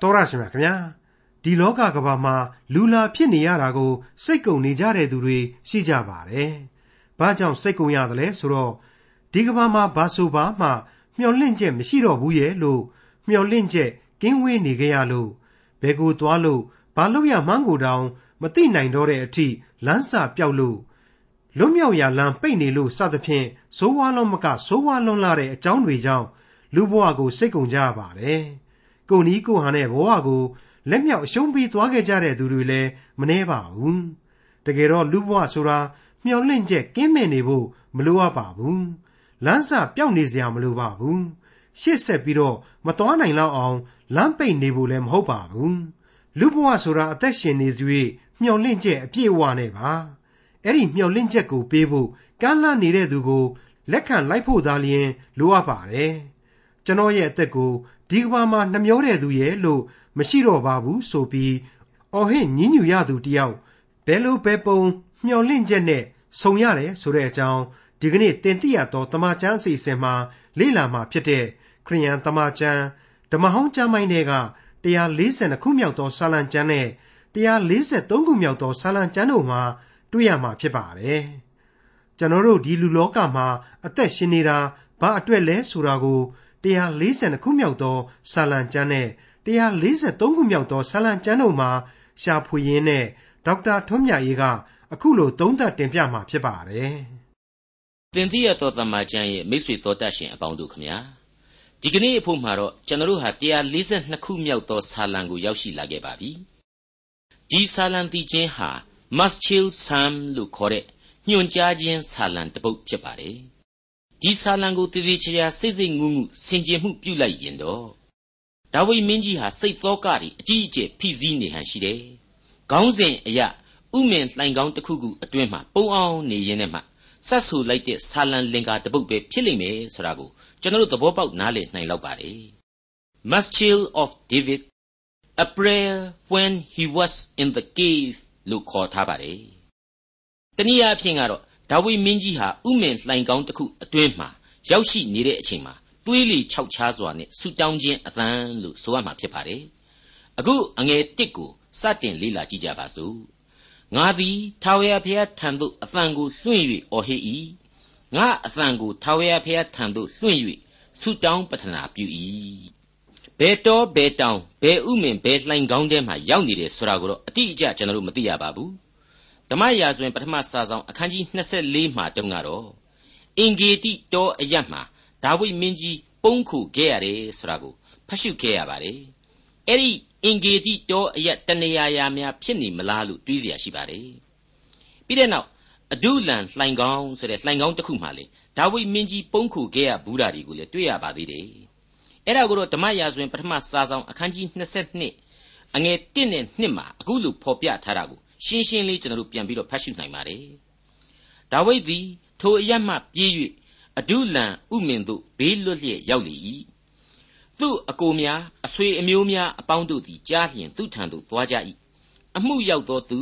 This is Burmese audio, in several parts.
တော်ရရှိမြခင်ဗျာဒီလောကကဘာမှာလူလာဖြစ်နေရတာကို စိတ်ကုံနေကြတဲ့သူတွေရှိကြပါတယ်။ဘာကြောင့်စိတ်ကုံရသလဲဆိုတော့ဒီကဘာမှာဘာဆိုဘာမှ မျော်လင့်ချက်မရှိတော့ဘူးရဲ့လို့မျော်လင့်ချက်ကင်းဝေးနေကြရလို့ဘယ်ကိုသွားလို့ဘာလို့ရမှန်းကိုတောင် မသိနိုင်တော့တဲ့အထိလမ်းစာပြောက်လို့လွတ်မြောက်ရာလမ်းပိတ်နေလို့စသဖြင့်ဇိုးဝါလုံးမကဇိုးဝါလုံးလာတဲ့အကြောင်းတွေကြောင့်လူဘဝကိုစိတ်ကုံကြရပါတယ်။ ကိုနီးကိုဟန်တဲ့ဘဝကိုလက်မြောက်အရှုံးပေးသွားခဲ့ကြတဲ့သူတွေလည်းမနှဲပါဘူး။တကယ်တော့လူဘဝဆိုတာမျော်လင့်ချက်ကင်းမဲ့နေဖို့မလိုအပ်ပါဘူး။လမ်းစာပြောက်နေစရာမလိုပါဘူး။ရှေ့ဆက်ပြီးတော့မသွားနိုင်လောက်အောင်လမ်းပိတ်နေဖို့လည်းမဟုတ်ပါဘူး။လူဘဝဆိုတာအသက်ရှင်နေသူရဲ့မျော်လင့်ချက်အပြည့်အဝနဲ့ပါ။အဲ့ဒီမျော်လင့်ချက်ကိုပေးဖို့ကမ်းလှမ်းနေတဲ့သူကိုလက်ခံလိုက်ဖို့သာလျှင်လိုအပ်ပါတယ်။ကျွန်တော်ရဲ့အသက်ကို ဒီကဘာမှာနှမျောတဲ့သူရဲ့လို့မရှိတော့ပါဘူးဆိုပြီးအော်ဟစ်ညဉ်ညူရသူတယောက်ဘယ်လိုပဲပုံမျော်လင့်ချက်နဲ့ဆုံရတယ်ဆိုတဲ့အကြောင်းဒီကနေ့တင်ပြရတော့တမချန်းအစီအစဉ်မှာလေ့လာမှာဖြစ်တဲ့ခရိယန်တမချန်းဓမ္မဟောင်းကျမ်းပိုင်းတွေက142ခုမြောက်သောစာလံကျမ်းနဲ့143ခုမြောက်သောစာလံကျမ်းတို့မှာတွေ့ရမှာဖြစ်ပါတယ်။ကျွန်တော်တို့ဒီလူလောကမှာအသက်ရှင်နေတာဘာအတွက်လဲဆိုတာကို 142ခုမြောက်သောစာလံကျမ်းနဲ့143ခုမြောက်သောစာလံကျမ်းတို့မှာရှာဖွေရင်းနဲ့ဒေါက်တာထွန်းမြတ်ရေးကအခုလိုသုံးသပ်တင်ပြမှာဖြစ်ပါတယ်။သင်သိရသောသမ္မာကျမ်းရဲ့မိတ်ဆွေတော်တတ်ရှင်အပေါင်းတို့ခမညာဒီကနေ့အဖို့မှာတော့ကျွန်တော်တို့ဟာ142ခုမြောက်သောစာလံကိုရောက်ရှိလာခဲ့ပါပြီ။ဒီစာလံတီချင်းဟာ Maschil Sam လို့ခေါ်တဲ့ညွှန်ကြားခြင်းစာလံတစ်ပုဒ်ဖြစ်ပါတယ်။ ဒီစာလံကိုတည်တည်ချာစိတ်စိတ်ငုံငုဆင်ခြင်မှုပြုလိုက်ရင်တော့ဒါဝိမင်းကြီးဟာစိတ်သောကတွေအကြီးအကျယ်ဖိစီးနေဟန်ရှိတယ်။ခေါင်းစဉ်အရဥမင်လှိုင်ကောင်းတစ်ခုခုအတွင်းမှာပုံအောင်နေရင်းနဲ့မှဆက်ဆူလိုက်တဲ့ဆာလံလင်္ကာတပုတ်ပဲဖြစ်လိမ့်မယ်ဆိုတာကိုကျွန်တော်တို့သဘောပေါက်နားလည်နိုင်လောက်ပါတယ် Maschil of David a prayer when he was in the cave လို့ခေါ်ထားပါတယ်တနည်းအားဖြင့်ကတော့ ဒါဝိမင်းကြီးဟာဥမင်လှိုင်ကောင်းတစ်ခုအတွင်းမှာရောက်ရှိနေတဲ့အချိန်မှာသွေးလီခြောက်ခြားစွာနဲ့ဆူတောင်းခြင်းအသံလို့ဆိုရမှာဖြစ်ပါတယ်အခုအငယ်တစ်ကိုစတင်လေ့လာကြည့်ကြပါစို့ငါသည်ထာဝရဘုရားထံသို့အသံကိုလွှင့်၍အော်ဟစ်၏ငါအသံကိုထာဝရဘုရားထံသို့လွှင့်၍ဆုတောင်းပတနာပြု၏ဘယ်တော်ဘယ်တောင်ဘယ်ဥမင်ဘယ်လှိုင်ကောင်းထဲမှာရောက်နေတယ်ဆိုတာကိုတော့အတိအကျကျွန်တော်တို့မသိရပါဘူး ဓမ္မရာဇဝင်ပထမစာဆောင်အခန်းကြီး24မှာတုန်းကတော့အင်ဂေတိတောအရတ်မှာဒါဝိမင်းကြီးပုန်းခုခဲ့ရတယ်ဆိုတာကိုဖတ်ရှုခဲ့ရပါတယ်အဲ့ဒီအင်ဂေတိတောအရတ်တနေရာရာများဖြစ်နေမလားလို့တွေးเสียရှိပါတယ်ပြီးတဲ့နောက်အဒုလန်လှိုင်ကောင်းဆိုတဲ့လှိုင်ကောင်းတစ်ခုမှလေဒါဝိမင်းကြီးပုန်းခုခဲ့ရဘူးတာတွေကိုလည်းတွေ့ရပါသေးတယ်အဲ့ဒါကိုတော့ဓမ္မရာဇဝင်ပထမစာဆောင်အခန်းကြီး22အငယ်1နဲ့2မှာအခုလိုဖော်ပြထားတာကို ရှင်းရှင်းလေးကျွန်တော်တို့ပြန်ပြီးတော့ဖတ်ရှုနိုင်ပါတယ်ဒါဝိဒ်သည်ထိုအရတ်မှပြေး၍အဒုလံဥမင်တို့ဘေးလွတ်လျက်ရောက်လေ၏သူ့အကိုများအဆွေအမျိုးများအပေါင်းတို့သည်ကြားလျင်သူ့ထံသို့သွားကြ၏အမှုရောက်သောသူ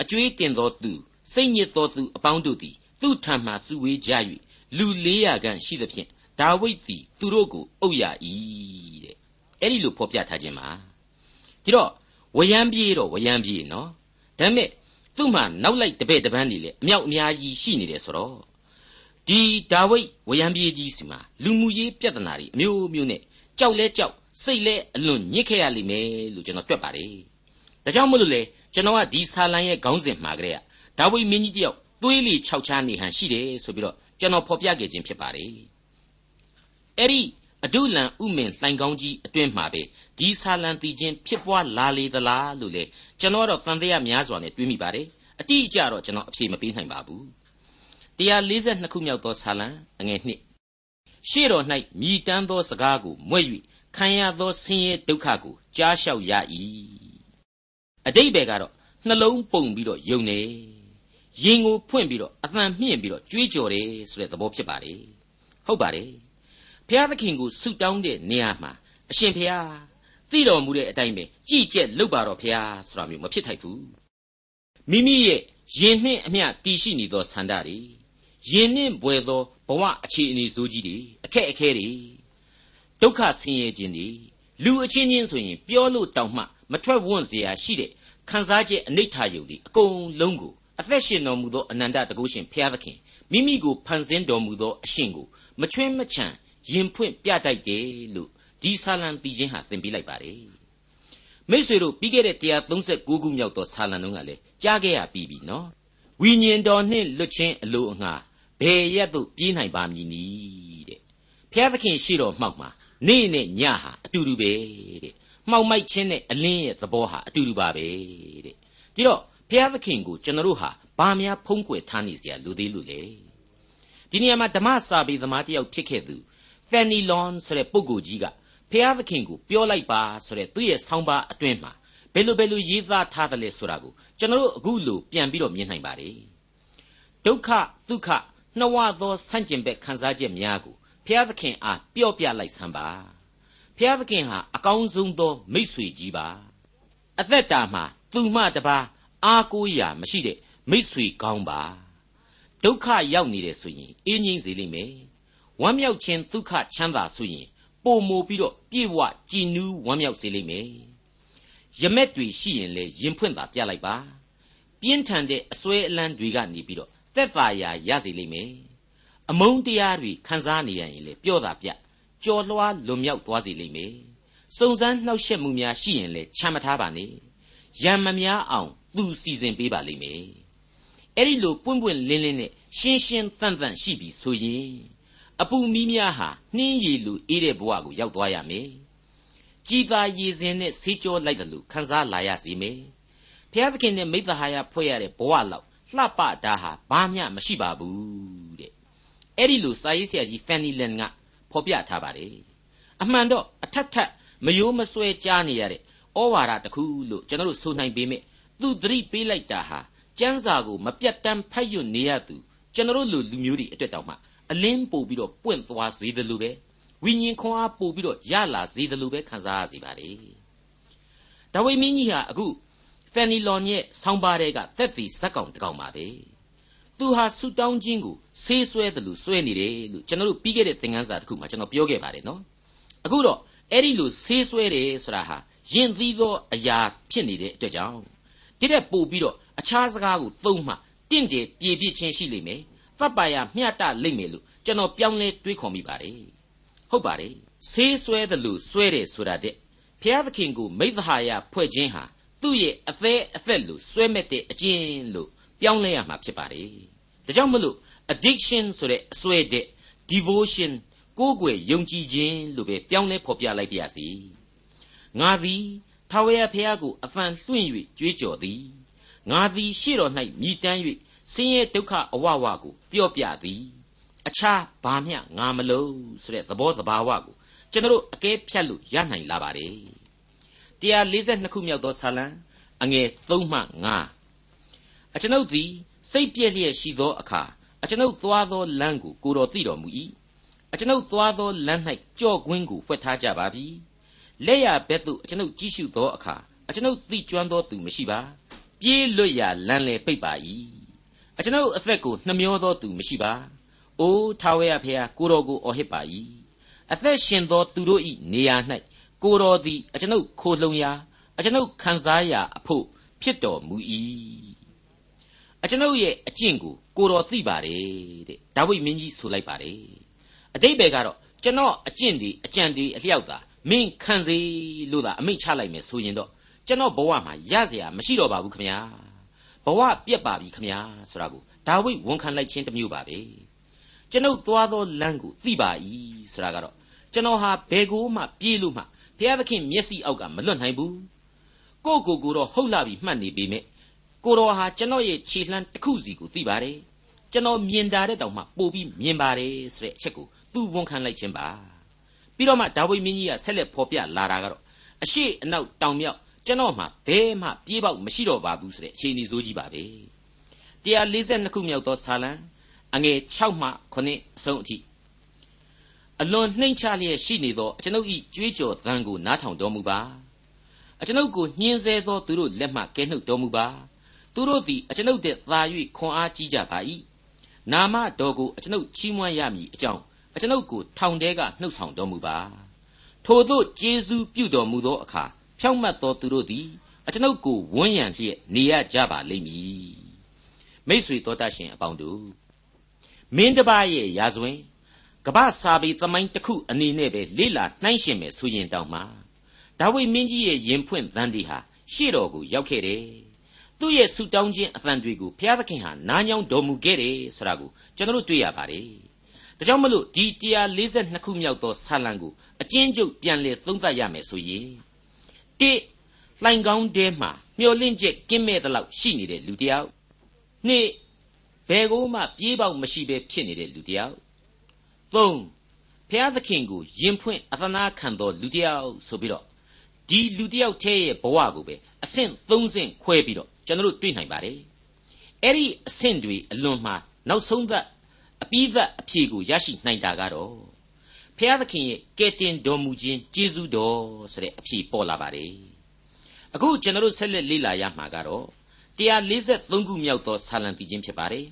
အကျွေးတင်သောသူစိတ်ညစ်သောသူအပေါင်းတို့သည်သူ့ထံမှစုဝေးကြ၍လူ400ခန့်ရှိသဖြင့်ဒါဝိဒ်သည်သူတို့ကိုအုပ်ရ၏တဲ့အဲ့ဒီလိုဖော်ပြထားခြင်းပါဒီတော့ဝယံပြေးတော့ဝယံပြေးနော် ဒါပေမဲ့သူ့မှာနောက်လိုက်တပည့်တပန်းနေလေအမြောက်အများကြီးရှိနေတယ်ဆိုတော့ဒီဒါဝိဒ်ဝယံပြေးကြီးစီမှာလူမှုရေးပြဿနာတွေအမျိုးမျိုးနဲ့ကြောက်လဲကြောက်စိတ်လဲအလွန်ညစ်ခဲ့ရလိမ့်မယ်လို့ကျွန်တော်တွက်ပါတယ်ဒါကြောင့်မို့လို့လေကျွန်တော်ကဒီဆာလံရဲ့ခေါင်းစဉ်မှာကလေးကဒါဝိမင်းကြီးတယောက်သွေးလီခြောက်ချားနေဟန်ရှိတယ်ဆိုပြီးတော့ကျွန်တော်ဖော်ပြခဲ့ခြင်းဖြစ်ပါတယ်အဲ့ဒီအဒုလံဥမင်လှိုင်ကောင်းကြီးအတွင်းမှာပဲ ဒီဆာလံတီချင်းဖြစ်ပွားလာလေသလားလို့လေကျွန်တော်တော့တန်တရားများစွာနဲ့တွေးမိပါတယ်အတိအကျတော့ကျွန်တော်အဖြေမပေးနိုင်ပါဘူး142ခုမြောက်သောဆာလံအငယ်1ရှေ့တော်၌မြည်တမ်းသောစကားကိုမွဲ့၍ခံရသောဆင်းရဲဒုက္ခကိုကြားလျှောက်ရ၏အတိတ်ဘယ်ကတော့နှလုံးပုံပြီးတော့ယုံနေရင်ကိုဖွင့်ပြီးတော့အသံမြင့်ပြီးတော့ကြွေးကြော်တယ်ဆိုတဲ့သဘောဖြစ်ပါတယ်ဟုတ်ပါတယ်ဘုရားသခင်ကိုဆုတောင်းတဲ့နေရာမှာအရှင်ဘုရား သိတော်မူတဲ့အတိုင်းပဲကြည်ကျက်လုပ်ပါတော့ဘုရားဆိုတာမျိုးမဖြစ်ထိုက်ဘူးမိမိရဲ့ယင်နှင့်အမျှတည်ရှိနေသောဆန္ဒတွေယင်နှင့်ဘွယ်သောဘဝအခြေအနေဆိုးကြီးတွေအခက်အခဲတွေဒုက္ခဆင်းရဲခြင်းတွေ လူအချင်းချင်းဆိုရင်ပြောလို့တောင်မှမထွက်ဝွန့်เสียရှိတဲ့ခံစားချက်အနိဋ္ဌာယုတ်ဒီအကုန်လုံးကိုအသက်ရှင်တော်မူသောအနန္တတကုရှင်ဘုရားသခင်မိမိကိုဖန်ဆင်းတော်မူသောအရှင်ကိုမချွင်းမချံရင်ဖွင့်ပြတိုက်တယ်လို့ ဒီဆာလံတီးခြင်းဟာသင်ပေးလိုက်ပါတယ်မိษွေတို့ပြီးခဲ့တဲ့136ခုမြောက်သောဆာလံတို့ကလည်းကြားခဲ့ရပြီးပြီနော်ဝိညာဉ်တော်နှင့်လွတ်ခြင်းအလိုအငှာဘယ်ရက်သို့ပြေးနိုင်ပါမည်နည်းတဲ့ဘုရားသခင်ရှိတော်မှောက်မှာနေ့နဲ့ညဟာအတူတူပဲတဲ့မှောက်မိုက်ခြင်းနဲ့အလင်းရဲ့သဘောဟာအတူတူပါပဲတဲ့ဒီတော့ဘုရားသခင်ကိုကျွန်တော်တို့ဟာဘာများဖုံးကွယ်ထားနေစရာလိုသေးလို့လဲဒီနေရာမှာဓမ္မစာပေသမားတယောက်ဖြစ်ခဲ့သူ Fanny Lon ဆိုတဲ့ပုဂ္ဂိုလ်ကြီးက ဖျားသခင်ကိုပြောလိုက်ပါဆိုတဲ့သူ့ရဲ့ဆောင်းပါးအတွင်းမှာဘယ်လိုဘယ်လိုရေးသားထားသလဲဆိုတာကိုကျွန်တော်တို့အခုလိုပြန်ပြီးတော့မြင်နိုင်ပါတယ်ဒုက္ခဒုက္ခနှဝသောဆန့်ကျင်ဘက်ခံစားချက်များကိုဖျားသခင်အားပြော့ပြလိုက်စမ်းပါဖျားသခင်ဟာအကောင်းဆုံးသောမိတ်ဆွေကြီးပါအသက်တာမှာသူမှတပါအားကိုးရာမရှိတဲ့မိတ်ဆွေကောင်းပါဒုက္ခရောက်နေတယ်ဆိုရင်အင်းငိမ့်စေလိမ့်မယ်ဝမ်းမြောက်ခြင်းဒုက္ခချမ်းသာဆိုရင် ပုံမိုပြီးတော့ပြေဝကြည်နူးဝမ်းမြောက်စေလိမ့်မယ်ရမက်တွေရှိရင်လေရင်ဖွင့်သာပြလိုက်ပါပြင်းထန်တဲ့အစွဲအလန်းတွေကနေပြီးတော့သက်သာရာရစေလိမ့်မယ်အမုန်းတရားတွေခံစားနေရရင်လေပြောတာပြကြော်လွှားလွန်မြောက်သွားစေလိမ့်မယ်စုံစမ်းနှောက်ယှက်မှုများရှိရင်လေချမ်းမထားပါနဲ့ရံမများအောင်သူစီစဉ်ပေးပါလိမ့်မယ်အဲ့ဒီလိုပွင့်ပွင့်လင်းလင်းနဲ့ရှင်းရှင်းတန့်တန့်ရှိပြီဆိုရင် အပူမီးများဟာနှင်းရည်လူအေးတဲ့ဘဝကိုရောက်သွားရမယ်ကြည်သာရည်စင်နဲ့ဆေးကြောလိုက်တယ်လို့ခန်းစားလာရစီမယ်ဘုရားသခင်နဲ့မိသဟာယဖွဲ့ရတဲ့ဘဝလောက်လှပတာဟာဘာမျှမရှိပါဘူးတဲ့အဲ့ဒီလိုစာရေးဆရာကြီးဖန်နီလန်ကဖော်ပြထားပါတယ်အမှန်တော့အထက်ထက်မယိုးမဆွဲကြားနေရတဲ့ဩဝါဒတစ်ခုလို့ကျွန်တော်တို့ဆိုနိုင်ပေမဲ့သူသတိပေးလိုက်တာဟာကျမ်းစာကိုမပြတ်တမ်းဖတ်ရွနေရသူကျွန်တော်တို့လူလူမျိုးတွေအတွက်တောင်မှ အလင်းပို့ပြီးတော့ပွင့်သွားစေတယ်လို့ပဲဝိညာဉ်ခွန်အားပို့ပြီးတော့ရလာစေတယ်လို့ပဲခံစားရစီပါလေဒါဝိမင်းကြီးဟာအခုဖန်နီလွန်ရဲ့ဆောင်းပါးတဲ့ကသက်သေဇက်ကောင်တကောင်ပါပဲသူဟာဆူတောင်းခြင်းကိုဆေးဆွဲတယ်လို့ဆွဲနေတယ်လို့ကျွန်တော်တို့ပြီးခဲ့တဲ့သင်ခန်းစာတစ်ခုမှာကျွန်တော်ပြောခဲ့ပါတယ်နော်အခုတော့အဲ့ဒီလိုဆေးဆွဲတယ်ဆိုတာဟာယဉ်သီးသောအရာဖြစ်နေတဲ့အတွက်ကြောင့်ဒီတဲ့ပို့ပြီးတော့အခြားစကားကိုသုံးမှတင့်တယ်ပြေပြစ်ခြင်းရှိလိမ့်မယ် တပ်ပါရမျှတလိမ့်မယ်လို့ကျွန်တော်ပြောင်းလဲတွေးခေါ်မိပါတယ်ဟုတ်ပါတယ်ဆေးဆွဲတယ်လို့ဆွဲတယ်ဆိုတာတဲ့ဘုရားသခင်ကိုမိသဟာယဖွဲ့ခြင်းဟာသူ့ရဲ့အသေးအသက်လို့ဆွဲမဲ့တဲ့အကျင့်လို့ပြောင်းလဲရမှာဖြစ်ပါတယ်ဒါကြောင့်မလို့ addiction ဆိုတဲ့အစွဲတဲ့ devotion ကိုးကွယ်ယုံကြည်ခြင်းလို့ပဲပြောင်းလဲဖော်ပြလိုက်ပါရစေငါသည်ထာဝရဘုရားကိုအဖန်လွှင့်၍ကြွေးကြော်သည်ငါသည်ရှေ့တော်၌မြည်တမ်း၍ ဆင်းရဲဒုက္ခအဝဝကိုပြောပြသည်အခြားဘာမျှငါမလို့ဆိုတဲ့သဘောတဘာဝကိုကျွန်တော်အကဲဖြတ်လို့ရနိုင်လာပါတယ်142ခုမြောက်သောဆာလံအငယ်3မှ5အကျွန်ုပ်သည်စိတ်ပြည့်လျက်ရှိသောအခါအကျွန်ုပ်သွားသောလမ်းကိုကိုတော်သိတော်မူ၏အကျွန်ုပ်သွားသောလမ်း၌ကြော့ကွင်းကိုဖွက်ထားကြပါပြီလက်ရဘက်သို့အကျွန်ုပ်ကြည့်ရှုသောအခါအကျွန်ုပ်သိကျွမ်းသောသူမရှိပါပြေးလွတ်ရာလမ်းလေပိတ်ပါ၏ အကျွန်ုပ်အသက်ကိုနှမျောသောသူမရှိပါ။အိုးထာဝရဘုရားကိုတော်ကိုအော်ဟစ်ပါ၏။အသက်ရှင်သောသူတို့၏နေရာ၌ကိုတော်သည်အကျွန်ုပ်ခိုလှုံရာအကျွန်ုပ်ခံစားရာအဖို့ဖြစ်တော်မူ၏။အကျွန်ုပ်ရဲ့အကျင့်ကိုကိုတော်သိပါတယ်တဲ့။ဒါဝိမင်းကြီးဆိုလိုက်ပါတယ်။အတိတ်ဘယ်ကတော့ကျွန်တော်အကျင့်ဒီအကြံဒီအလျောက်သာမင်းခံစေလို့သာအမိန့်ချလိုက်မယ်ဆိုရင်တော့ကျွန်တော်ဘဝမှာရเสียမရှိတော့ပါဘူးခင်ဗျာ ဘဝပြက်ပါပြီခင်ဗျာဆိုတာကိုဒါဝိဝန်ခံလိုက်ခြင်းတစ်မျိုးပါပဲကျွန်ုပ်သွားသောလမ်းကိုသိပါ၏ဆိုတာကတော့ကျွန်တော်ဟာဘယ်ကိုမှပြေးလို့မှဘုရားသခင်မျက်စိအောက်ကမလွတ်နိုင်ဘူးကိုကိုကိုတော့ဟုတ်လာပြီမှတ်နေပေမဲ့ကိုတော်ဟာကျွန်တော်ရဲ့ခြေလှမ်းတစ်ခုစီကိုသိပါတယ်ကျွန်တော်မြင်တာတဲ့တောင်မှပို့ပြီးမြင်ပါတယ်ဆိုတဲ့အချက်ကိုသူဝန်ခံလိုက်ခြင်းပါပြီးတော့မှဒါဝိမင်းကြီးကဆက်လက်ဖော်ပြလာတာကတော့အရှိအနောက်တောင်မြောက် ကျွန်တော်မှဘဲမှပြေးပေါက်မရှိတော့ပါဘူးဆိုတဲ့အခြေအနေဆိုးကြီးပါပဲ142ခုမြောက်သောဆာလံအငယ်6မှ9အဆုံးအထိအလွန်နှိမ်ချလျက်ရှိနေသောအကျွန်ုပ်၏ကြွေးကြော်သံကိုနားထောင်တော်မူပါအကျွန်ုပ်ကိုညှင်းဆဲသောသူတို့လက်မှကဲနှုတ်တော်မူပါသူတို့သည်အကျွန်ုပ်တဲ့သာ၍ခွန်အားကြီးကြပါ၏နာမတော်ကိုအကျွန်ုပ်ချီးမွမ်းရမည်အကြောင်းအကျွန်ုပ်ကိုထောင်ထဲကနှုတ်ဆောင်တော်မူပါထို့သောကျေးဇူးပြုတော်မူသောအခါ ဖြောင့်မတ်သောသူတို့သည်အကျွန်ုပ်ကိုဝန်းရံလျက်နေရကြပါလိမ့်မည်မိษွေတော်တတ်ရှင်အပေါင်းတို့မင်းတစ်ပါးရဲ့ရာဇဝင်ကပ္ပစာပေသမိုင်းတစ်ခုအနေနဲ့ပဲလေ့လာနှိုင်းရှင်မယ်ဆိုရင်တောင်မှဒါဝိမင်းကြီးရဲ့ရင်ဖွင့်သံဒီဟာရှေ့တော်ကိုရောက်ခဲ့တယ်သူ့ရဲ့ဆူတောင်းခြင်းအသံတွေကိုဘုရားသခင်ဟာနားညောင်းတော်မူခဲ့တယ်ဆိုတာကိုကျွန်တော်တို့တွေ့ရပါတယ်ဒါကြောင့်မလို့ဒီ142ခုမြောက်သောဆာလံကိုအကျဉ်းချုပ်ပြန်လည်သုံးသပ်ရမယ်ဆိုရင် တိလှိုင်ကောင်းတဲမှာမျောလင့်ချက်ကင်းမဲ့တဲ့လောက်ရှိနေတဲ့လူတစ်ယောက်နှစ်ဘယ်ကိုမှပြေးပေါက်မရှိဘဲဖြစ်နေတဲ့လူတစ်ယောက်သုံးဖျားသခင်ကိုယင်ဖွင့်အသနာခံတော်လူတစ်ယောက်ဆိုပြီးတော့ဒီလူတစ်ယောက်ထဲရဲ့ဘဝကိုပဲအဆင့်၃ဆင့်ခွဲပြီးတော့ကျွန်တော်တို့တွေ့နိုင်ပါတယ်အဲ့ဒီအဆင့်တွေအလွန်မှာနောက်ဆုံးသက်အပြီးသက်အဖြေကိုရရှိနိုင်တာကတော့ ဖျားသခင်ရဲ့ကဲတင်တော်မူခြင်းကျေးဇူးတော်ဆိုတဲ့အဖြေပေါ်လာပါတယ်အခုကျွန်တော်တို့ဆက်လက်လေ့လာရမှာကတော့143ခုမြောက်သောဆာလံတည်ခြင်းဖြစ်ပါတယ်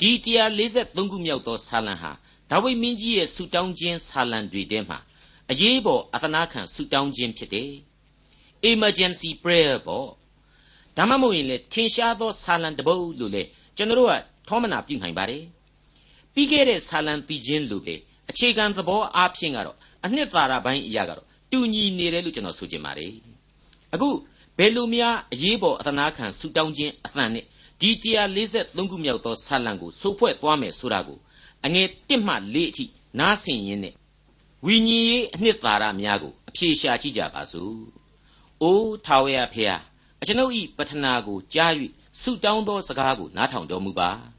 ဒီ143ခုမြောက်သောဆာလံဟာဒါဝိမင်းကြီးရဲ့ဆူတောင်းခြင်းဆာလံတွေထဲမှာအရေးပေါ်အသနာခံဆူတောင်းခြင်းဖြစ်တယ် emergency prayer ပေါ့ဒါမှမဟုတ်ရင်လေထင်ရှားသောဆာလံတပုတ်လို့လေကျွန်တော်တို့ကထောမနာပြုနိုင်ပါတယ်ပြီးခဲ့တဲ့ဆာလံတည်ခြင်းလို့ပဲ အခြေခံသဘောအားဖြင့်ကတော့အနှစ်သာရပိုင်းအရာကတော့တူညီနေတယ်လို့ကျွန်တော်ဆိုချင်ပါတယ်အခုဘယ်လိုများအရေးပေါ်အသနာခံဆူတောင်းခြင်းအသံနဲ့ဒီ143ခုမြောက်သောဆာလံကိုစိုးဖွဲ့သွားမယ်ဆိုတာကိုအငယ်1မှ4အထိနားဆင်ရင်းနဲ့ဝိညာဉ်ရေးအနှစ်သာရများကိုအဖြေရှာကြည့်ကြပါစို့။အိုးထာဝရဖေဟာအကျွန်ုပ်ဤပတနာကိုကြား၍ဆုတောင်းသောစကားကိုနားထောင်တော်မူပါ။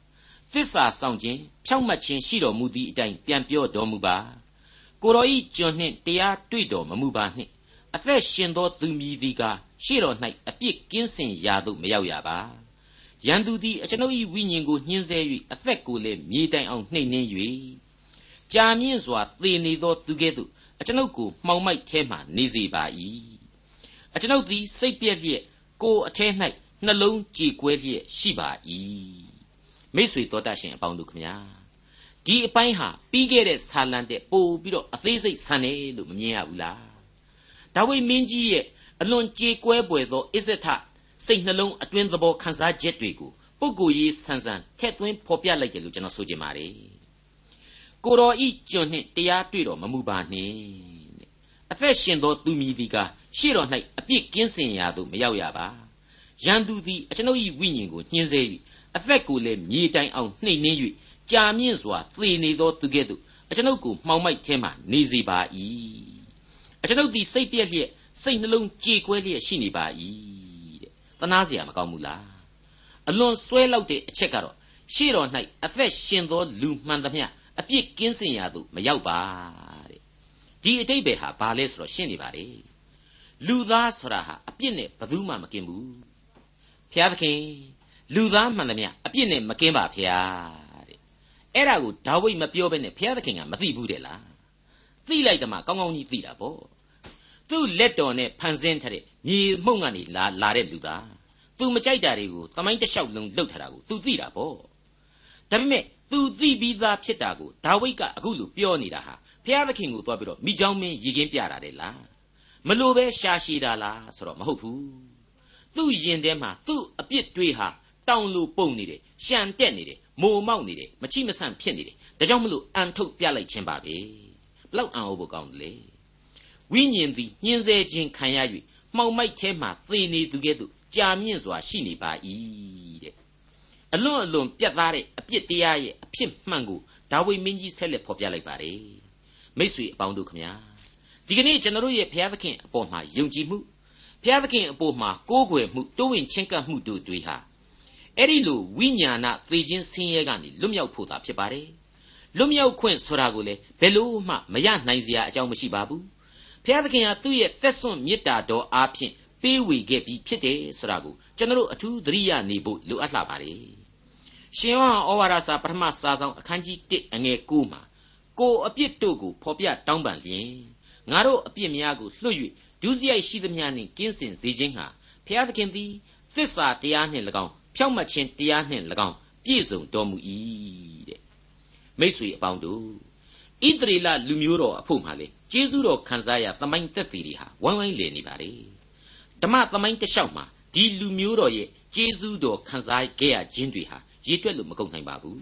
သစ္စာဆောင်ခြင်းဖြောင့်မတ်ခြင်းရှိတော်မူသည့်အတိုင်းပြန်ပြောတော်မူပါ။ကိုတော်ဤကျွန်နှင့်တရားတွေ့တော်မမူပါနှင့်။အသက်ရှင်သောသူမည်သည်ကားရှေ့တော်၌အပြစ်ကင်းစင်ရာသို့မရောက်ရပါ။ရန်သူသည်အကျွန်ုပ်၏ဝိညာဉ်ကိုညှင်းဆဲ၍အသက်ကိုလည်းမြေတိုင်အောင်နှိမ်နှင်း၍ကြာမြင့်စွာသေနေသောသူကဲ့သို့အကျွန်ုပ်ကိုမှောင်မိုက်ထဲမှနေစေပါ၏အကျွန်ုပ်သည်စိတ်ပြည့်လျက်ကိုယ်အထဲ၌နှလုံးကြေကွဲလျက်ရှိပါ၏ မိษွေတော်တတ်ရှင်အပေါင်းတို့ခမညာဒီအပိုင်းဟာပြီးခဲ့တဲ့ဆာလံတဲ့ပို့ပြီးတော့အသေးစိတ်ဆန်တယ်လို့မမြင်ရဘူးလားဒါဝိမင်းကြီးရဲ့အလွန်ကြေကွဲပွေသောအစ္ဆထစိတ်နှလုံးအတွင်းသဘောခံစားချက်တွေကိုပုဂ္ဂိုလ်ရေးဆန်ဆန်ထက်သွင်းဖော်ပြလိုက်တယ်လို့ကျွန်တော်ဆိုချင်ပါတယ်ကိုတော်ဤကျွန်နှင့်တရားတွေ့တော်မမူပါနှင့်အသက်ရှင်သောသူမည်သည်ကရှေ့တော်၌အပြစ်ကင်းစင်ရာသို့မရောက်ရပါရန်သူသည်အကျွန်ုပ်၏ဝိညာဉ်ကိုညှင်းဆဲ၍ အသက်ကိုလည်းမြေတိုင်အောင်နှိမ့်နှင်း၍ကြာမြင့်စွာသေနေသောသူကဲ့သို့အကျွန်ုပ်ကိုမှောင်မိုက်ထဲမှနေစေပါ၏အကျွန်ုပ်သည်စိတ်ပြည့်လျက်စိတ်နှလုံးကြေကွဲလျက်ရှိနေပါ၏တဲ့တနာเสียမကောင်းဘူးလားအလွန်ဆွဲလောက်တဲ့အချက်ကတော့ရှေ့တော်၌အသက်ရှင်သောလူမှန်သမျှအပြစ်ကင်းစင်ရာသို့မရောက်ပါတဲ့ဒီအတိတ်ပဲဟာဘာလဲဆိုတော့ရှင်းနေပါလေလူသားဆိုတာဟာအပြစ်နဲ့ဘယ်သူမှမကင်းဘူးဖျားသခင် လူသားမှန်သမျှအပြစ်နဲ့မကင်းပါဖျားတဲ့အဲ့ဒါကိုဒါဝိဒ်မပြောဘဲနဲ့ဖျားသခင်ကမသိဘူးတဲ့လားသိလိုက်တယ်မှာကောင်းကောင်းကြီးသိတာပေါ့သူ့လက်တော်နဲ့ဖန်ဆင်းထားတဲ့မြေမှုန့်ကနေလာလာတဲ့လူသားသူမကြိုက်တာတွေကိုသမိုင်းတစ်လျှောက်လုံးလှုပ်ထားတာကိုသူသိတာပေါ့ဒါပေမဲ့သူသိပြီးသားဖြစ်တာကိုဒါဝိဒ်ကအခုလိုပြောနေတာဟာဘုရားသခင်ကိုသွားပြီးတော့မိချောင်းမင်းရည်ကင်းပြတာလေလားမလို့ပဲရှာရှည်တာလားဆိုတော့မဟုတ်ဘူးသူ့ယင်ထဲမှာသူ့အပြစ်တွေးဟာ တောင်လိုပုံနေတယ်ရှံတက်နေတယ်မိုမောက်နေတယ်မချိမဆန့်ဖြစ်နေတယ်ဒါကြောင့်မလို့အန်ထုတ်ပြလိုက်ခြင်းပါပဲဘလောက်အံ့ဩဖို့ကောင်းတယ်လေဝိညာဉ်သည်ညှင်းဆဲခြင်းခံရ၍မှောင်မိုက်ထဲမှသေနေသူကဲ့သို့ကြာမြင့်စွာရှိနေပါ၏တဲ့အလွန်အလွန်ပြတ်သားတဲ့အပြစ်တရားရဲ့အဖြစ်မှန်ကိုဒါဝိမင်းကြီးဆက်လက်ဖော်ပြလိုက်ပါတယ်မိษွေအပေါင်းတို့ခမညာဒီကနေ့ကျွန်တော်တို့ရဲ့ဘုရားသခင်အပေါ်မှာယုံကြည်မှုဘုရားသခင်အပေါ်မှာကိုးကွယ်မှုတိုးဝင်ချင်းကပ်မှုတို့တွေဟာ အဲ့ဒီလိုဝိညာဏသေခြင်းဆင်းရဲကနေလွတ်မြောက်ဖို့သာဖြစ်ပါတယ်လွတ်မြောက်ခွင့်ဆိုတာကိုလေဘယ်လို့မှမရနိုင်စရာအကြောင်းမရှိပါဘူးဘုရားသခင်ဟာသူ့ရဲ့သက်စွန့်မေတ္တာတော်အားဖြင့်ပေးဝေခဲ့ပြီးဖြစ်တယ်ဆိုတာကိုကျွန်တော်တို့အထူးသတိရနေဖို့လိုအပ်လာပါတယ်ရှင်ယောဟန်ဩဝါဒစာပထမစာဆောင်အခန်းကြီး1အငယ်9မှာကိုအပြစ်တို့ကိုဖော်ပြတောင်းပန်လျင်ငါတို့အပြစ်များကိုလွှတ်၍ဒုစရိုက်ရှိသမျှနှင့်ကင်းစင်စေခြင်းဟာဖျားသခင်သည်သစ္စာတရားနှင့်၎င်း ဖြောင့်မတ်ခြင်းတရားနှင့်၎င်းပြည့်စုံတော်မူ၏တဲ့မိ쇠အပေါင်းတို့ဣသရေလလူမျိုးတော်အဖို့မှလေကျေးဇူးတော်ခံစားရသမိုင်းသက်သေတွေဟာဝိုင်းဝိုင်းလည်နေပါလေဓမ္မသမိုင်းတစ်လျှောက်မှာဒီလူမျိုးတော်ရဲ့ကျေးဇူးတော်ခံစားခဲ့ရခြင်းတွေဟာရည်တွက်လို့မကုန်နိုင်ပါဘူး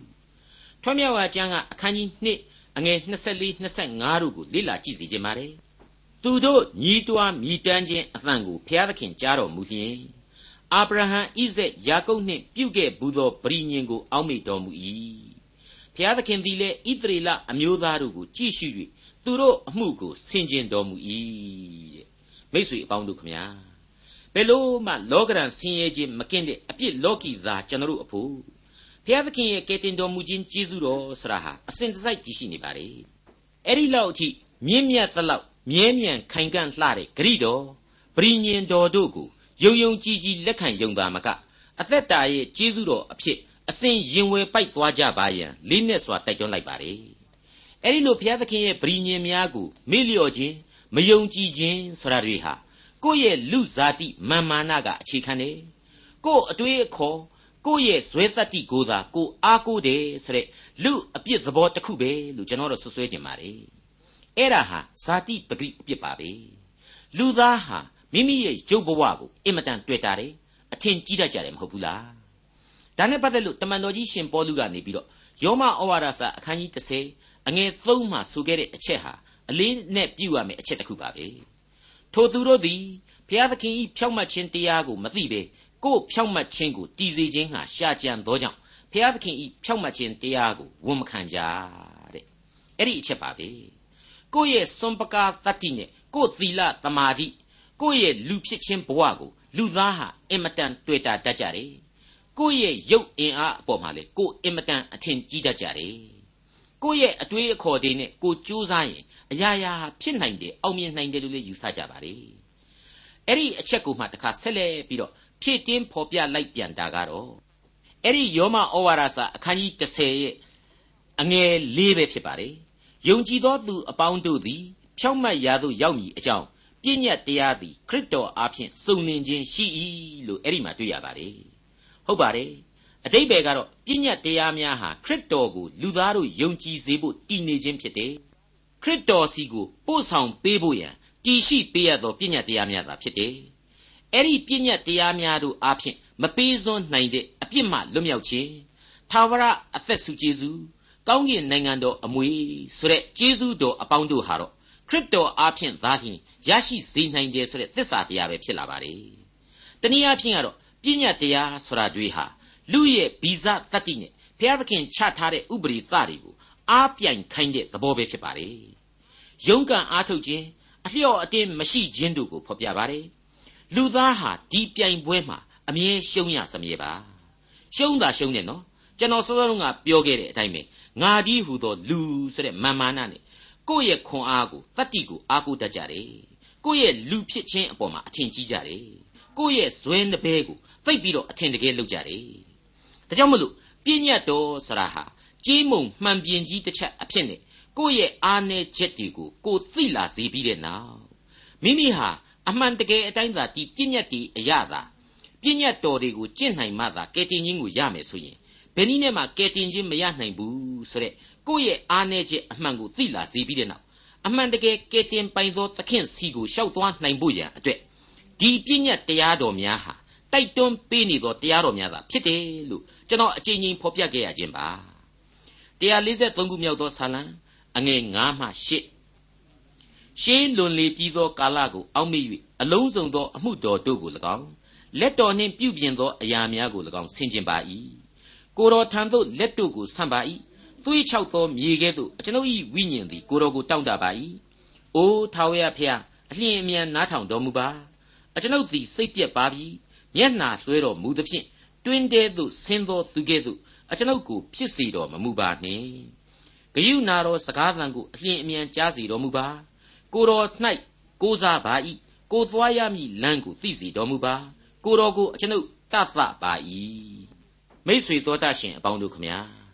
ထွတ်မြောက်ဝါကျမ်းကအခန်းကြီး2အငယ်24 25တို့ကိုလေ့လာကြည့်စီခြင်းပါတယ်သူတို့ညီးတွားမြည်တမ်းခြင်းအသံကိုဘုရားသခင်ကြားတော်မူလျင် အာဗြဟံဣဇက်ယာကုပ်နှင့်ပြုခဲ့ဘူးသောပရိညင်ကို အောက်မေ့တော်မူ၏ဘုရားသခင်သည်လည်းဣသရေလအမျိုးသားတို့ကိုကြည့်ရှု၍သူတို့အမှုကိုဆင်ခြင်တော်မူ၏တဲ့မိတ်ဆွေအပေါင်းတို့ခမညာဘယ်လို့မှလောကရန်ဆင်းရဲခြင်းမကင်းတဲ့အပြစ်လောကီသားကျွန်တော်တို့အဖို့ဘုရားသခင်ရဲ့ကယ်တင်တော်မူခြင်းကျေးဇူးတော်ဆရာဟာအစဉ်တစိုက်တည်ရှိနေပါလေအဲ့ဒီလောက်အထိမြင့်မြတ်သလောက်မြဲမြံခိုင်ကန့်လှတဲ့ဂရိတော်ပရိညင်တော်တို့ကို ယုံယုံကြည်ကြည်လက်ခံယုံတာမကအသက်တာရဲ့ကျေးဇူးတော်အဖြစ်အစဉ်ရင်ဝယ်ပိုက်သွားကြပါယံလေးနဲ့စွာတိုက်တွန်းလိုက်ပါတယ်အဲ့ဒီလိုဘုရားသခင်ရဲ့ပရိညင်များကိုမေ့လျော့ခြင်းမယုံကြည်ခြင်းဆိုတာတွေဟာကိုယ့်ရဲ့လူဇာတိမာမာနကအခြေခံတယ်ကိုယ့်အတွေးအခေါ်ကိုယ့်ရဲ့ဇွဲတတ္တိကိုသာကိုအားကိုးတယ်ဆိုတဲ့လူအပြစ်သဘောတစ်ခုပဲလို့ကျွန်တော်တို့ဆွဆွဲကြင်ပါတယ်အဲ့ဒါဟာဇာတိပဂိအပြစ်ပါပဲလူသားဟာ မိမိရဲ့ရုပ်ဘဝကိုအင်မတန်တွေ့တာတယ်အထင်ကြီးတတ်ကြတယ်မဟုတ်ဘူးလားဒါနဲ့ပတ်သက်လို့တမန်တော်ကြီးရှင်ပေါလုကနေပြီးတော့ယောမဩဝါဒစာအခန်းကြီး30အငယ်3မှာဆိုခဲ့တဲ့အချက်ဟာအလေးနဲ့ပြုရမယ့်အချက်တစ်ခုပါပဲထိုသူတို့သည်ဘုရားသခင်ဤဖြောက်မှတ်ခြင်းတရားကိုမသိဘဲကိုယ်ဖြောက်မှတ်ခြင်းကိုတည်စေခြင်းဟာရှာကြံသောကြောင့်ဘုရားသခင်ဤဖြောက်မှတ်ခြင်းတရားကိုဝန်မခံကြတဲ့အဲ့ဒီအချက်ပါပဲကိုယ့်ရဲ့စွန်ပကာတတ္တိနဲ့ကိုယ့်သီလသမာဓိ ကိုယ့်ရဲ့လူဖြစ်ခြင်းဘဝကိုလူသားဟာအင်မတန်တွေ့တာတတ်ကြတယ်ကိုယ့်ရဲ့ရုပ်အင်အားအပေါ်မှာလေကိုယ်အင်မတန်အထင်ကြီးတတ်ကြတယ်ကိုယ့်ရဲ့အတွေးအခေါ်တွေနဲ့ကိုကြိုးစားရင်အရာရာဖြစ်နိုင်တယ်အောင်မြင်နိုင်တယ်လို့လည်းယူဆကြပါလေအဲ့ဒီအချက်ကိုမှတခါဆက်လက်ပြီးတော့ဖြည့်တင်းဖော်ပြလိုက်ပြန်တာကတော့အဲ့ဒီယောမဩဝါဒစာအခန်းကြီး30ရဲ့အငယ်၄ပဲဖြစ်ပါတယ်ယုံကြည်သောသူအပေါင်းတို့သည်ဖြောက်မှတ်ရာသို့ရောက်မည်အကြောင်း ပြည့်ညတ်တရားသည်ခရစ်တော်အားဖြင့်စုံလင်ခြင်းရှိ၏လို့အဲ့ဒီမှာတွေ့ရပါတယ်ဟုတ်ပါတယ်အတိတ်ဘယ်ကတော့ပြည့်ညတ်တရားများဟာခရစ်တော်ကိုလူသားတို့ယုံကြည်စေဖို့တည်နေခြင်းဖြစ်တယ်ခရစ်တော်စီကိုပို့ဆောင်ပေးဖို့ရန်တည်ရှိပေးရသောပြည့်ညတ်တရားများသာဖြစ်တယ်အဲ့ဒီပြည့်ညတ်တရားများတို့အားဖြင့်မပေးစွန်းနိုင်တဲ့အပြစ်မှလွတ်မြောက်ခြင်းသာဝရအသက်ဆုကျေးဇူးကောင်းကင်နိုင်ငံတော်အမွေဆိုတဲ့ကျေးဇူးတော်အပေါင်းတို့ဟာတော့ခရစ်တော်အားဖြင့်သာလျှင် ရရှိစေနိုင်တယ်ဆိုတဲ့သစ္စာတရားပဲဖြစ်လာပါလေ။တနည်းအားဖြင့်ကတော့ပညာတရားဆိုတာတွေဟာလူရဲ့ဗီဇတတ္တိနဲ့ဘုရားသခင်ချထားတဲ့ဥပရိသတွေကိုအားပြိုင်ခိုင်းတဲ့သဘောပဲဖြစ်ပါလေ။ယုံကံအားထုတ်ခြင်းအလျော့အတင်းမရှိခြင်းတို့ကိုဖော်ပြပါတယ်။လူသားဟာဒီပြိုင်ပွဲမှာအမြဲရှုံးရစမြဲပါ။ရှုံးတာရှုံးတယ်နော်။ကျွန်တော်စောစောကပြောခဲ့တဲ့အတိုင်းပဲငါဒီဟူသောလူဆိုတဲ့မာမာနနဲ့ကိုယ့်ရဲ့ခွန်အားကိုတတ္တိကိုအားကိုးတတ်ကြတယ် ကိုယ့်ရဲ့လူဖြစ်ခြင်းအပေါ်မှာအထင်ကြီးကြတယ်ကိုယ့်ရဲ့ဇွဲနှပဲကိုသိပ်ပြီးတော့အထင်တကယ်လုပ်ကြတယ်ဒါကြောင့်မလို့ပြည့်ညတ်တော်ဆရာဟာကြေးမုံမှန်ပြင်းကြီးတစ်ချက်အဖြစ်နဲ့ကိုယ့်ရဲ့အားနည်းချက်တွေကိုကိုသိလာစေပြီးတဲ့နောက်မိမိဟာအမှန်တကယ်အတိုင်းသာဒီပြည့်ညတ်တီအရသာပြည့်ညတ်တော်တွေကိုကျင့်နိုင်မှသာကယ်တင်ခြင်းကိုရမယ်ဆိုရင်ဘယ်နည်းနဲ့မှကယ်တင်ခြင်းမရနိုင်ဘူးဆိုတဲ့ကိုယ့်ရဲ့အားနည်းချက်အမှန်ကိုသိလာစေပြီးတဲ့နောက် အမှန်တကယ်ကယ်တင်ပိုင်သောသခင်စီကိုရှောက်သွားနိုင်ဖို့ရန်အတွက်ဒီပြည့်ညတ်တရားတော်များဟာတိုက်တွန်းပေးနေသောတရားတော်များသာဖြစ်တယ်လို့ကျွန်တော်အကြိမ်ကြိမ်ဖော်ပြခဲ့ရခြင်းပါ143ခုမြောက်သောဆာလံအငယ်9မှ10ရှေးလွန်လေပြီးသောကာလကိုအောက်မေ့၍အလုံးစုံသောအမှုတော်တို့ကို၎င်းလက်တော်နှင့်ပြုပြင်သောအရာများကို၎င်းဆင်ခြင်ပါ၏ကိုတော်ထံသို့လက်တို့ကိုဆန့်ပါ၏ သွေးချောက်သောမြေကဲ့သို့အကျွန်ုပ်၏ဝိညာဉ်သည်ကိုတော်ကိုတောင့်တပါ၏။အိုးထာဝရဖျားအလျင်အမြန်နားထောင်တော်မူပါ။အကျွန်ုပ်သည်စိတ်ပြက်ပါပြီ။မျက်နှာလွှဲတော်မူသဖြင့်တွင်တဲသို့ဆင်းသောသူကဲ့သို့အကျွန်ုပ်ကိုဖြစ်စေတော်မမူပါနှင့်။ဂယုနာတော်စကားသံကိုအလျင်အမြန်ကြားစေတော်မူပါ။ကိုတော်၌ကိုးစားပါ၏။ကိုသွားရမည်လမ်းကိုသိစေတော်မူပါ။ကိုတော်ကိုအကျွန်ုပ်တတ်သပါ၏။မိတ်ဆွေတော်တတ်ရှင်အပေါင်းတို့ခမညာ။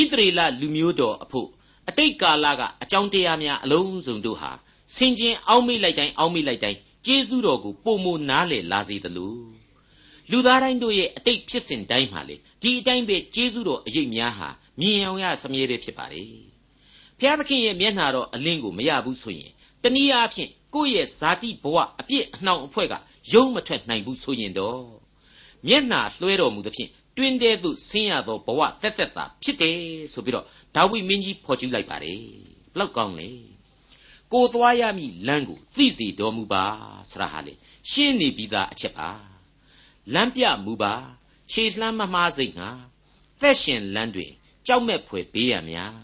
ဣသရေလလူမျိုးတော်အဖို့အတိတ်ကာလကအကြောင်းတရားများအလုံးစုံတို့ဟာဆင်ခြင်အောက်မေ့လိုက်တိုင်းအောက်မေ့လိုက်တိုင်းကျေးဇူးတော်ကိုပုံမနားလေလာစေသလိုလူသားတိုင်းတို့ရဲ့အတိတ်ဖြစ်စဉ်တိုင်းမှာလေဒီအတိုင်းပဲကျေးဇူးတော်အရေးများဟာမြင်အောင်ရစမြဲပဲဖြစ်ပါလေဖျားသခင်ရဲ့မျက်နှာတော်အလင်းကိုမရဘူးဆိုရင်တနည်းအားဖြင့်ကိုယ့်ရဲ့ဇာတိဘဝအပြစ်အနှောင်အဖွဲ့ကယုံမထွက်နိုင်ဘူးဆိုရင်တော့မျက်နှာလွှဲတော်မူသဖြင့် တွင်တဲ့သို့ဆင်းရသောဘဝတက်တက်တာဖြစ်တယ်ဆိုပြီးတော့ဒါဝိမင်းကြီးဖော်ကျူးလိုက်ပါတယ်ဘလောက်ကောင်းလဲကိုသွားရမည်လမ်းကိုသိစေတော်မူပါဆရာဟာလေရှင်းနေပြီးသားအချက်ပါလမ်းပြမူပါခြေလှမ်းမမှားစိတ်ငါသက်ရှင်လမ်းတွင်ကြောက်မဲ့ဖွယ်ဘေးရများ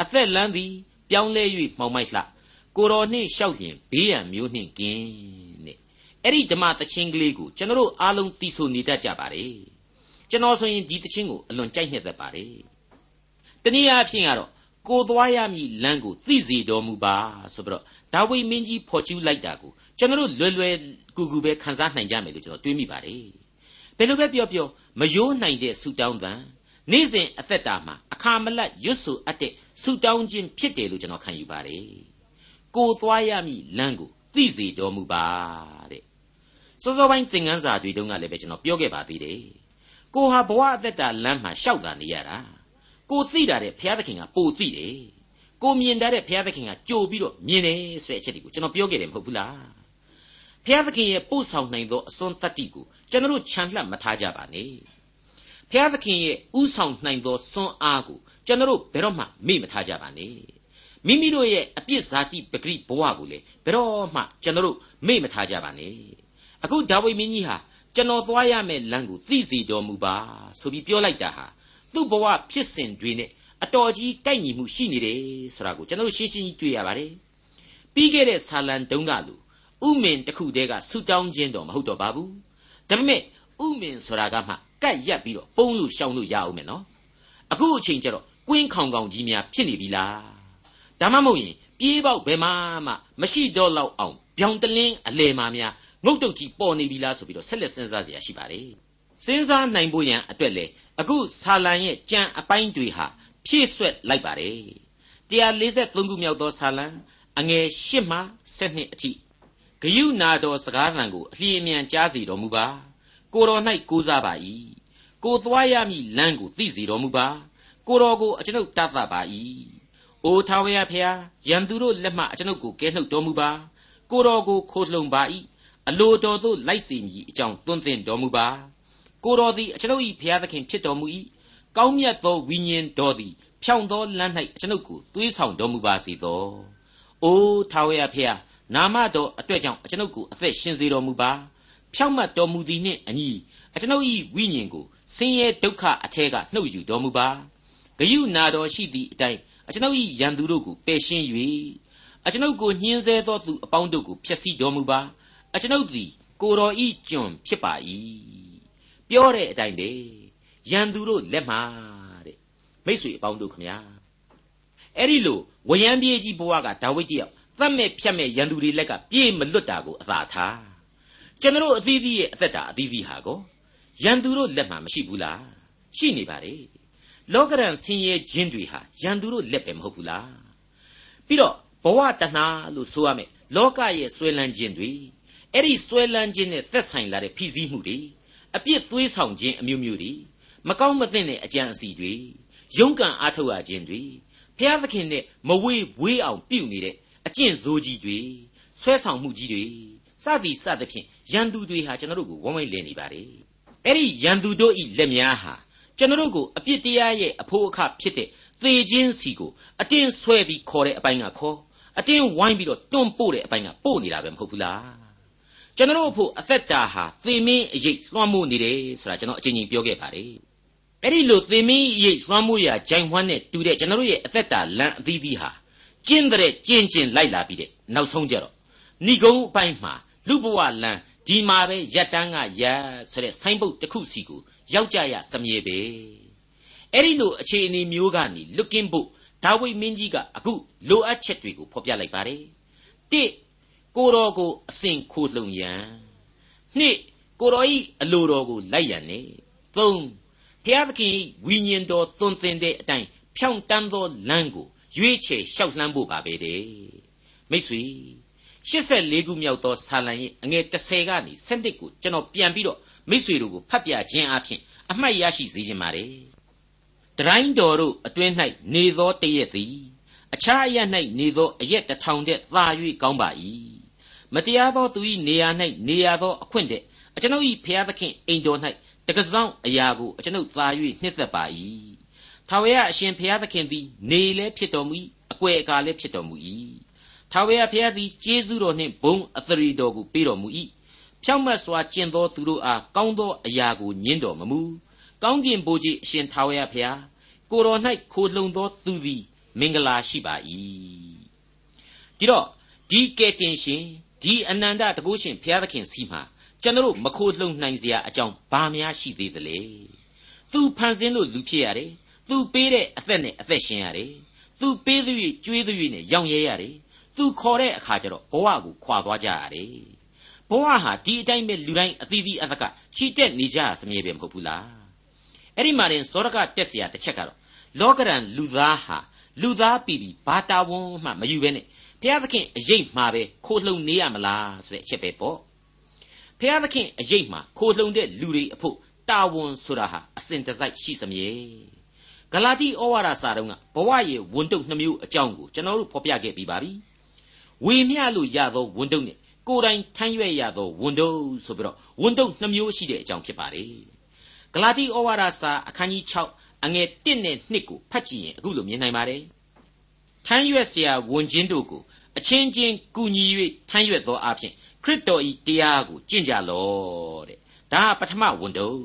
အသက်လမ်းသည် ပြောင်းလဲ၍မှောင်မိုက်လှကိုတော်နှင့်ရှောက်လျင်ဘေးရန်မျိုးနှင့်ကင်းတဲ့အဲ့ဒီဓမ္မတခြင်းကလေးကိုကျွန်တော်တို့အားလုံးသိဆိုနေတတ်ကြပါတယ် ကျွန်တော်ဆိုရင်ဒီတခြင်းကိုအလွန်ကြိုက်နှစ်သက်ပါတယ်တနည်းအားဖြင့်ကတော့ကိုသွားရမည်လမ်းကိုသိစေတော်မူပါဆိုပြီးတော့ဒါဝိမင်းကြီးဖော်ကျူးလိုက်တာကိုကျွန်တော်တို့လွယ်လွယ်ကူကူပဲခန်းစားနိုင်ကြမယ်လို့ကျွန်တော်တွေးမိပါတယ်ဘယ်လိုပဲပြောပြောမယိုးနိုင်တဲ့ဆူတောင်းတန်နေ့စဉ်အသက်တာမှာအခါမလတ်ရွတ်ဆိုအပ်တဲ့ဆူတောင်းခြင်းဖြစ်တယ်လို့ကျွန်တော်ခံယူပါတယ်ကိုသွားရမည်လမ်းကိုသိစေတော်မူပါတဲ့စောစောပိုင်းသင်ခန်းစာတွေတုန်းကလည်းပဲကျွန်တော်ပြောခဲ့ပါသေးတယ် ကိုဟာဘဝအသက်တာလမ်းမှာရှောက်တာနေရတာကိုသိတာတဲ့ဘုရားသခင်ကပိုသိတယ်ကိုမြင်တတ်တဲ့ဘုရားသခင်ကကြိုပြီးတော့မြင်တယ်ဆိုတဲ့အချက်တွေကိုကျွန်တော်ပြောခဲ့တယ်မဟုတ်ဘူးလားဘုရားသခင်ရဲ့ပို့ဆောင်နိုင်သောအစွန်းတတ္တိကိုကျွန်တော်ခြံလှပ်မထားကြပါနဲ့ဘုရားသခင်ရဲ့ဥဆောင်နိုင်သောစွမ်းအားကိုကျွန်တော်ဘယ်တော့မှမေ့မထားကြပါနဲ့မိမိတို့ရဲ့အပြစ်ဇာတိပဂရိဘဝကိုလေဘယ်တော့မှကျွန်တော်မေ့မထားကြပါနဲ့အခုဒါဝိမင်းကြီးဟာ ကျွန်တော်သွားရမယ့်လမ်းကိုသိစေတော်မူပါဆိုပြီးပြောလိုက်တာဟာသူ့ဘဝဖြစ်စဉ်တွေနဲ့အတော်ကြီးကိုက်ညီမှုရှိနေတယ်ဆိုတာကိုကျွန်တော်ရှင်းရှင်းကြီးတွေ့ရပါတယ်ပြီးခဲ့တဲ့ဆာလံတုံးကလူဥမင်တစ်ခုတည်းကဆူတောင်းခြင်းတော့မဟုတ်တော့ပါဘူးဒါပေမဲ့ဥမင်ဆိုတာကမှကတ်ရက်ပြီးတော့ပုံလို့ရှောင်လို့ရအောင်မယ်နော်အခုအချိန်ကျတော့ကွင်းခေါင်ခေါင်ကြီးများဖြစ်နေပြီလားဒါမှမဟုတ်ရင်ပြေးပေါက်ဘယ်မှမှမရှိတော့လောက်အောင်ပြောင်တလင်းအလဲမာများ ငုတ်တုတ်ကြီးပေါ်နေပြီလားဆိုပြီးတော့ဆက်လက်စဉ်းစားเสียရှိပါတယ်စဉ်းစားနိုင်ဖို့ရန်အတွက်လေအခုဆာလံရဲ့ကြံအပိုင်းတွေဟာဖြည့်ဆွက်လိုက်ပါတယ်143ခုမြောက်သောဆာလံအငယ်8မှ7အထိဂယုနာတော်စကားသံကိုအလျင်အမြန်ကြားစီတော်မူပါကိုတော်၌ကိုးစားပါ၏ကိုသွားရမည်လမ်းကိုသိစေတော်မူပါကိုတော်ကိုအကျွန်ုပ်တတ်သပါ၏အိုထာဝရဖျားယံသူတို့လက်မှအကျွန်ုပ်ကိုကဲနှုတ်တော်မူပါကိုတော်ကိုခိုးလှုံပါ၏ အလိုတော်သို့လိုက်စီမည်အကြောင်းသွန်သင်တော်မူပါကိုတော်သည်အကျွန်ုပ်၏ဖျားသခင်ဖြစ်တော်မူ၏ကောင်းမြတ်သောဝိညာဉ်တော်သည်ဖြောင့်သောလမ်း၌အကျွန်ုပ်ကိုသွေးဆောင်တော်မူပါစေသောအိုထာဝရဖျားနာမတော်အတွက်ကြောင့်အကျွန်ုပ်ကိုအသက်ရှင်စေတော်မူပါဖြောင့်မတ်တော်မူသည်နှင့်အညီအကျွန်ုပ်၏ဝိညာဉ်ကိုဆင်းရဲဒုက္ခအထက်ကနှုတ်ယူတော်မူပါဂယုနာတော်ရှိသည့်အတိုင်းအကျွန်ုပ်၏ရန်သူတို့ကိုပယ်ရှင်း၍အကျွန်ုပ်ကိုညှင်းဆဲသောသူအပေါင်းတို့ကိုဖျက်ဆီးတော်မူပါ အကျွန်ုပ်သည်ကိုတော်ဤကျွန်ဖြစ်ပါ၏ပြောတဲ့အတိုင်းပဲရန်သူတို့လက်မှာတဲ့မိษွေအပေါင်းတို့ခမညာအဲ့ဒီလိုဝရံပြေးကြီးဘဝကဒါဝိဒ်တယောက်သတ်မဲ့ဖြတ်မဲ့ရန်သူတွေလက်ကပြေးမလွတ်တာကိုအသာထားကျွန်တော်အသီးသီးရဲ့အသက်တာအသီးသီးဟာကိုရန်သူတို့လက်မှာမရှိဘူးလားရှိနေပါလေလောကရန်ဆင်းရဲခြင်းတွေဟာရန်သူတို့လက်ပဲမဟုတ်ဘူးလားပြီးတော့ဘဝတဏှာလို့ဆိုရမယ်လောကရဲ့ဆွဲလန်းခြင်းတွေ အဲ့ဒီဆွဲလန်းခြင်းနဲ့သက်ဆိုင်လာတဲ့ဖိစီးမှုတွေအပြစ်သွေးဆောင်ခြင်းအမျိုးမျိုးတွေမကောင်းမသင့်တဲ့အကြံအစီတွေရုန်းကန်အားထုတ်ရခြင်းတွေဘုရားသခင်နဲ့မဝေးဝေးအောင်ပြုနေတဲ့အကျင့်ဇိုးကြီးတွေဆွဲဆောင်မှုကြီးတွေစသည်စသဖြင့်ရန်သူတွေဟာကျွန်တော်တို့ကိုဝိုင်းဝိုင်းလည်နေပါလေအဲ့ဒီရန်သူတို့ဤလက်များဟာကျွန်တော်တို့ကိုအပြစ်တရားရဲ့အဖို့အခဖြစ်တဲ့သေခြင်းစီကိုအတင်းဆွဲပြီးခေါ်တဲ့အပိုင်းကခေါ်အတင်းဝိုင်းပြီးတော့တွန်းပို့တဲ့အပိုင်းကပို့နေတာပဲမဟုတ်ဘူးလား ကျွန်တော်တို့အဖို့အသက်တာဟာသေမင်းအရေးလွှမ်းမိုးနေတယ်ဆိုတာကျွန်တော်အချိန်ချင်းပြောခဲ့ပါတယ်အဲ့ဒီလိုသေမင်းအရေးလွှမ်းမိုးရာဂျိုင်ဝမ်းနဲ့တူတဲ့ကျွန်တော်တို့ရဲ့အသက်တာလမ်းအသီးသီးဟာကျင်းတဲ့ကျင်းကျင်းလိုက်လာပြီးတဲ့နောက်ဆုံးကြတော့ဏိဂုံးအပိုင်းမှာလူဘဝလမ်းဒီမှာပဲရက်တန်းကရက်ဆိုတဲ့ဆိုင်းပုတ်တစ်ခုစီကိုရောက်ကြရစမြဲပဲအဲ့ဒီလိုအခြေအနေမျိုးကနေလွတ်ကင်းဖို့ဒါဝိမင်းကြီးကအခုလိုအပ်ချက်တွေကိုဖော်ပြလိုက်ပါတယ်တိ ကိုတော်ကိုအစဉ်ခိုးလှုံရန်နှစ်ကိုတော်ဤအလိုတော်ကိုလိုက်ရန်နဲ့သုံးဘုရားသခင်ဝိညာဉ်တော်သွန်သင်တဲ့အတိုင်းဖြောင့်တန်းသောလမ်းကိုရွေးချယ်လျှောက်လှမ်းဖို့ပါပဲတဲ့မိတ်ဆွေ84ခုမြောက်သောဆာလံရဲ့အငယ်30ကနေ7ကိုကျွန်တော်ပြန်ပြီးတော့မိษွေတို့ကိုဖတ်ပြခြင်းအပြင်အမှတ်ရရှိစေခြင်းပါတယ်တရိုင်းတော်တို့အတွင်း၌နေသောတရက်သည်အခြားအရ၌နေသောအရက်တစ်ထောင်တည်းသာ၍ကောင်းပါ၏ မတရားသောသူ၏နေရာ၌နေရသောအခွင့်တည်းအကျွန်ုပ်၏ဖျားသခင်အိမ်တော်၌တကစောင်းအရာကိုအကျွန်ုပ်သာ၍နှစ်သက်ပါ၏ထာဝရအရှင်ဖျားသခင်သည်နေလည်းဖြစ်တော်မူ၏အကွယ်အကာလည်းဖြစ်တော်မူ၏ထာဝရဘုရားသည်ကျေးဇူးတော်နှင့်ဘုံအသရေတော်ကိုပေးတော်မူ၏ဖြောင့်မတ်စွာကျင့်သောသူတို့အားကောင်းသောအရာကိုညင်းတော်မမူကောင်းကင်ဘိုးကြီးအရှင်ထာဝရဘုရားကိုတော်၌ခိုလှုံသောသူသည်မင်္ဂလာရှိပါ၏ဒီတော့ဒီကဲတင်ရှင် ဒီအနန္တတကုရှင်ဘုရားသခင်စီမှာကျွန်တော်မခိုလှုံနိုင်စရာအကြောင်းဘာများရှိသေးသလဲသူဖန်ဆင်းလို့လူဖြစ်ရတယ်သူပေးတဲ့အသက်နဲ့အသက်ရှင်ရတယ်သူပေးသူ၍ကျွေးသူ၍နဲ့ရောင်ရဲရတယ်သူခေါ်တဲ့အခါကျတော့ဘဝကိုခွာသွားကြရတယ်ဘဝဟာဒီအတိုင်းပဲလူတိုင်းအသီးသီးအသက်ကချီတက်နေကြစမြဲပဲမဟုတ်ဘူးလားအဲ့ဒီမှာရင်စောရကတက်เสียတစ်ချက်ကတော့လောကရန်လူသားဟာလူသားပြီပြီဘာတာဝန်မှမယူဘဲနဲ့ ဘုရားသခင်အရေးမှာပဲခိုးလှုံနေရမလားဆိုတဲ့အချက်ပဲပေါ့ဘုရားသခင်အရေးမှာခိုးလှုံတဲ့လူတွေအဖို့တာဝန်ဆိုတာဟာအစဉ်တစိုက်ရှိစမြဲဂလာတိဩဝါဒစာတုံးကဘဝရဲ့ဝန်တုပ်နှမျိုးအကြောင်းကိုကျွန်တော်တို့ဖော်ပြခဲ့ပြီးပါပြီဝေမျှလို့ရသောဝန်တုပ်နဲ့ကိုယ်တိုင်ထမ်းရွက်ရသောဝန်တုပ်ဆိုပြီးတော့ဝန်တုပ်နှမျိုးရှိတဲ့အကြောင်းဖြစ်ပါတယ်ဂလာတိဩဝါဒစာအခန်းကြီး6အငယ်1နဲ့2ကိုဖတ်ကြည့်ရင်အခုလိုမြင်နိုင်ပါတယ်ထမ်းရွက်เสียဝန်ချင်းတို့ကို အချင်းချင်းကူညီ၍ထမ်းရွက်သောအဖြစ်ခရစ်တော်ဤတရားကိုကျင့်ကြလောတဲ့ဒါပထမဝန်တုပ်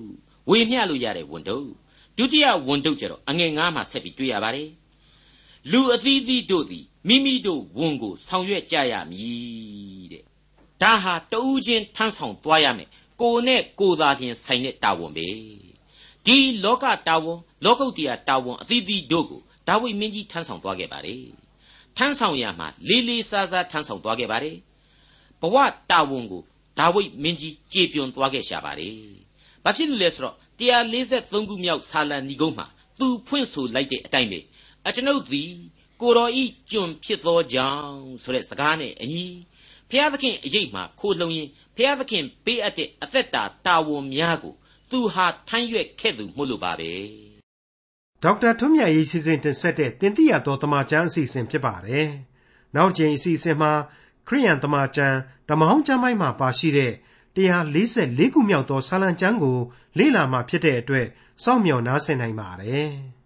ဝေမျှလို့ရတဲ့ဝန်တုပ်ဒုတိယဝန်တုပ်ကျတော့အငယ်9မှာဆက်ပြီးတွေ့ရပါတယ်လူအသီးသီးတို့သည်မိမိတို့ဝန်ကိုဆောင်ရွက်ကြရမည်တဲ့ဒါဟာတဦးချင်းထမ်းဆောင်သွားရမယ်ကိုနဲ့ကိုသာလျှင်ဆိုင်တဲ့တာဝန်ပဲဒီလောကတာဝန်လောကုတ္တရာတာဝန်အသီးသီးတို့ကိုဒါဝိမင်းကြီးထမ်းဆောင်သွားခဲ့ပါတယ် ထမ်းဆောင်ရမှာလေးလေးစားစားထမ်းဆောင်သွားခဲ့ပါတယ်ဘဝတာဝန်ကိုဒါဝိမင်းကြီးကြေပြွန်သွားခဲ့ရှာပါတယ်ဘာဖြစ်လို့လဲဆိုတော့143ခုမြောက်ဆာလံဏီကုန်းမှာသူဖွင့်ဆိုလိုက်တဲ့အတိုင်းပဲအကျွန်ုပ်သည်ကိုတော်ဤကျွန်ဖြစ်သောကြောင့်ဆိုတဲ့စကားနဲ့အညီဖျားသခင်အရေးမှာခိုးလှုံရင်ဖျားသခင်ပေးအပ်တဲ့အသက်တာတာဝန်များကိုသူဟာထမ်းရွက်ခဲ့သူမို့လို့ပါပဲ ဒေါက်တာထွန်းမြတ်ရေးစီစဉ်တင်ဆက်တဲ့တင်ပြတော်တမချန်းအစီအစဉ်ဖြစ်ပါတယ်နောက်ချိန်အစီအစဉ်မှာခရိယန်တမချန်းဓမ္မဟောင်းကျမ်းပိုင်းမှာပါရှိတဲ့144ခုမြောက်သောဆာလံကျမ်းကိုလေ့လာမှဖြစ်တဲ့အတွက်စောင့်မျှော်နားဆင်နိုင်ပါတယ်။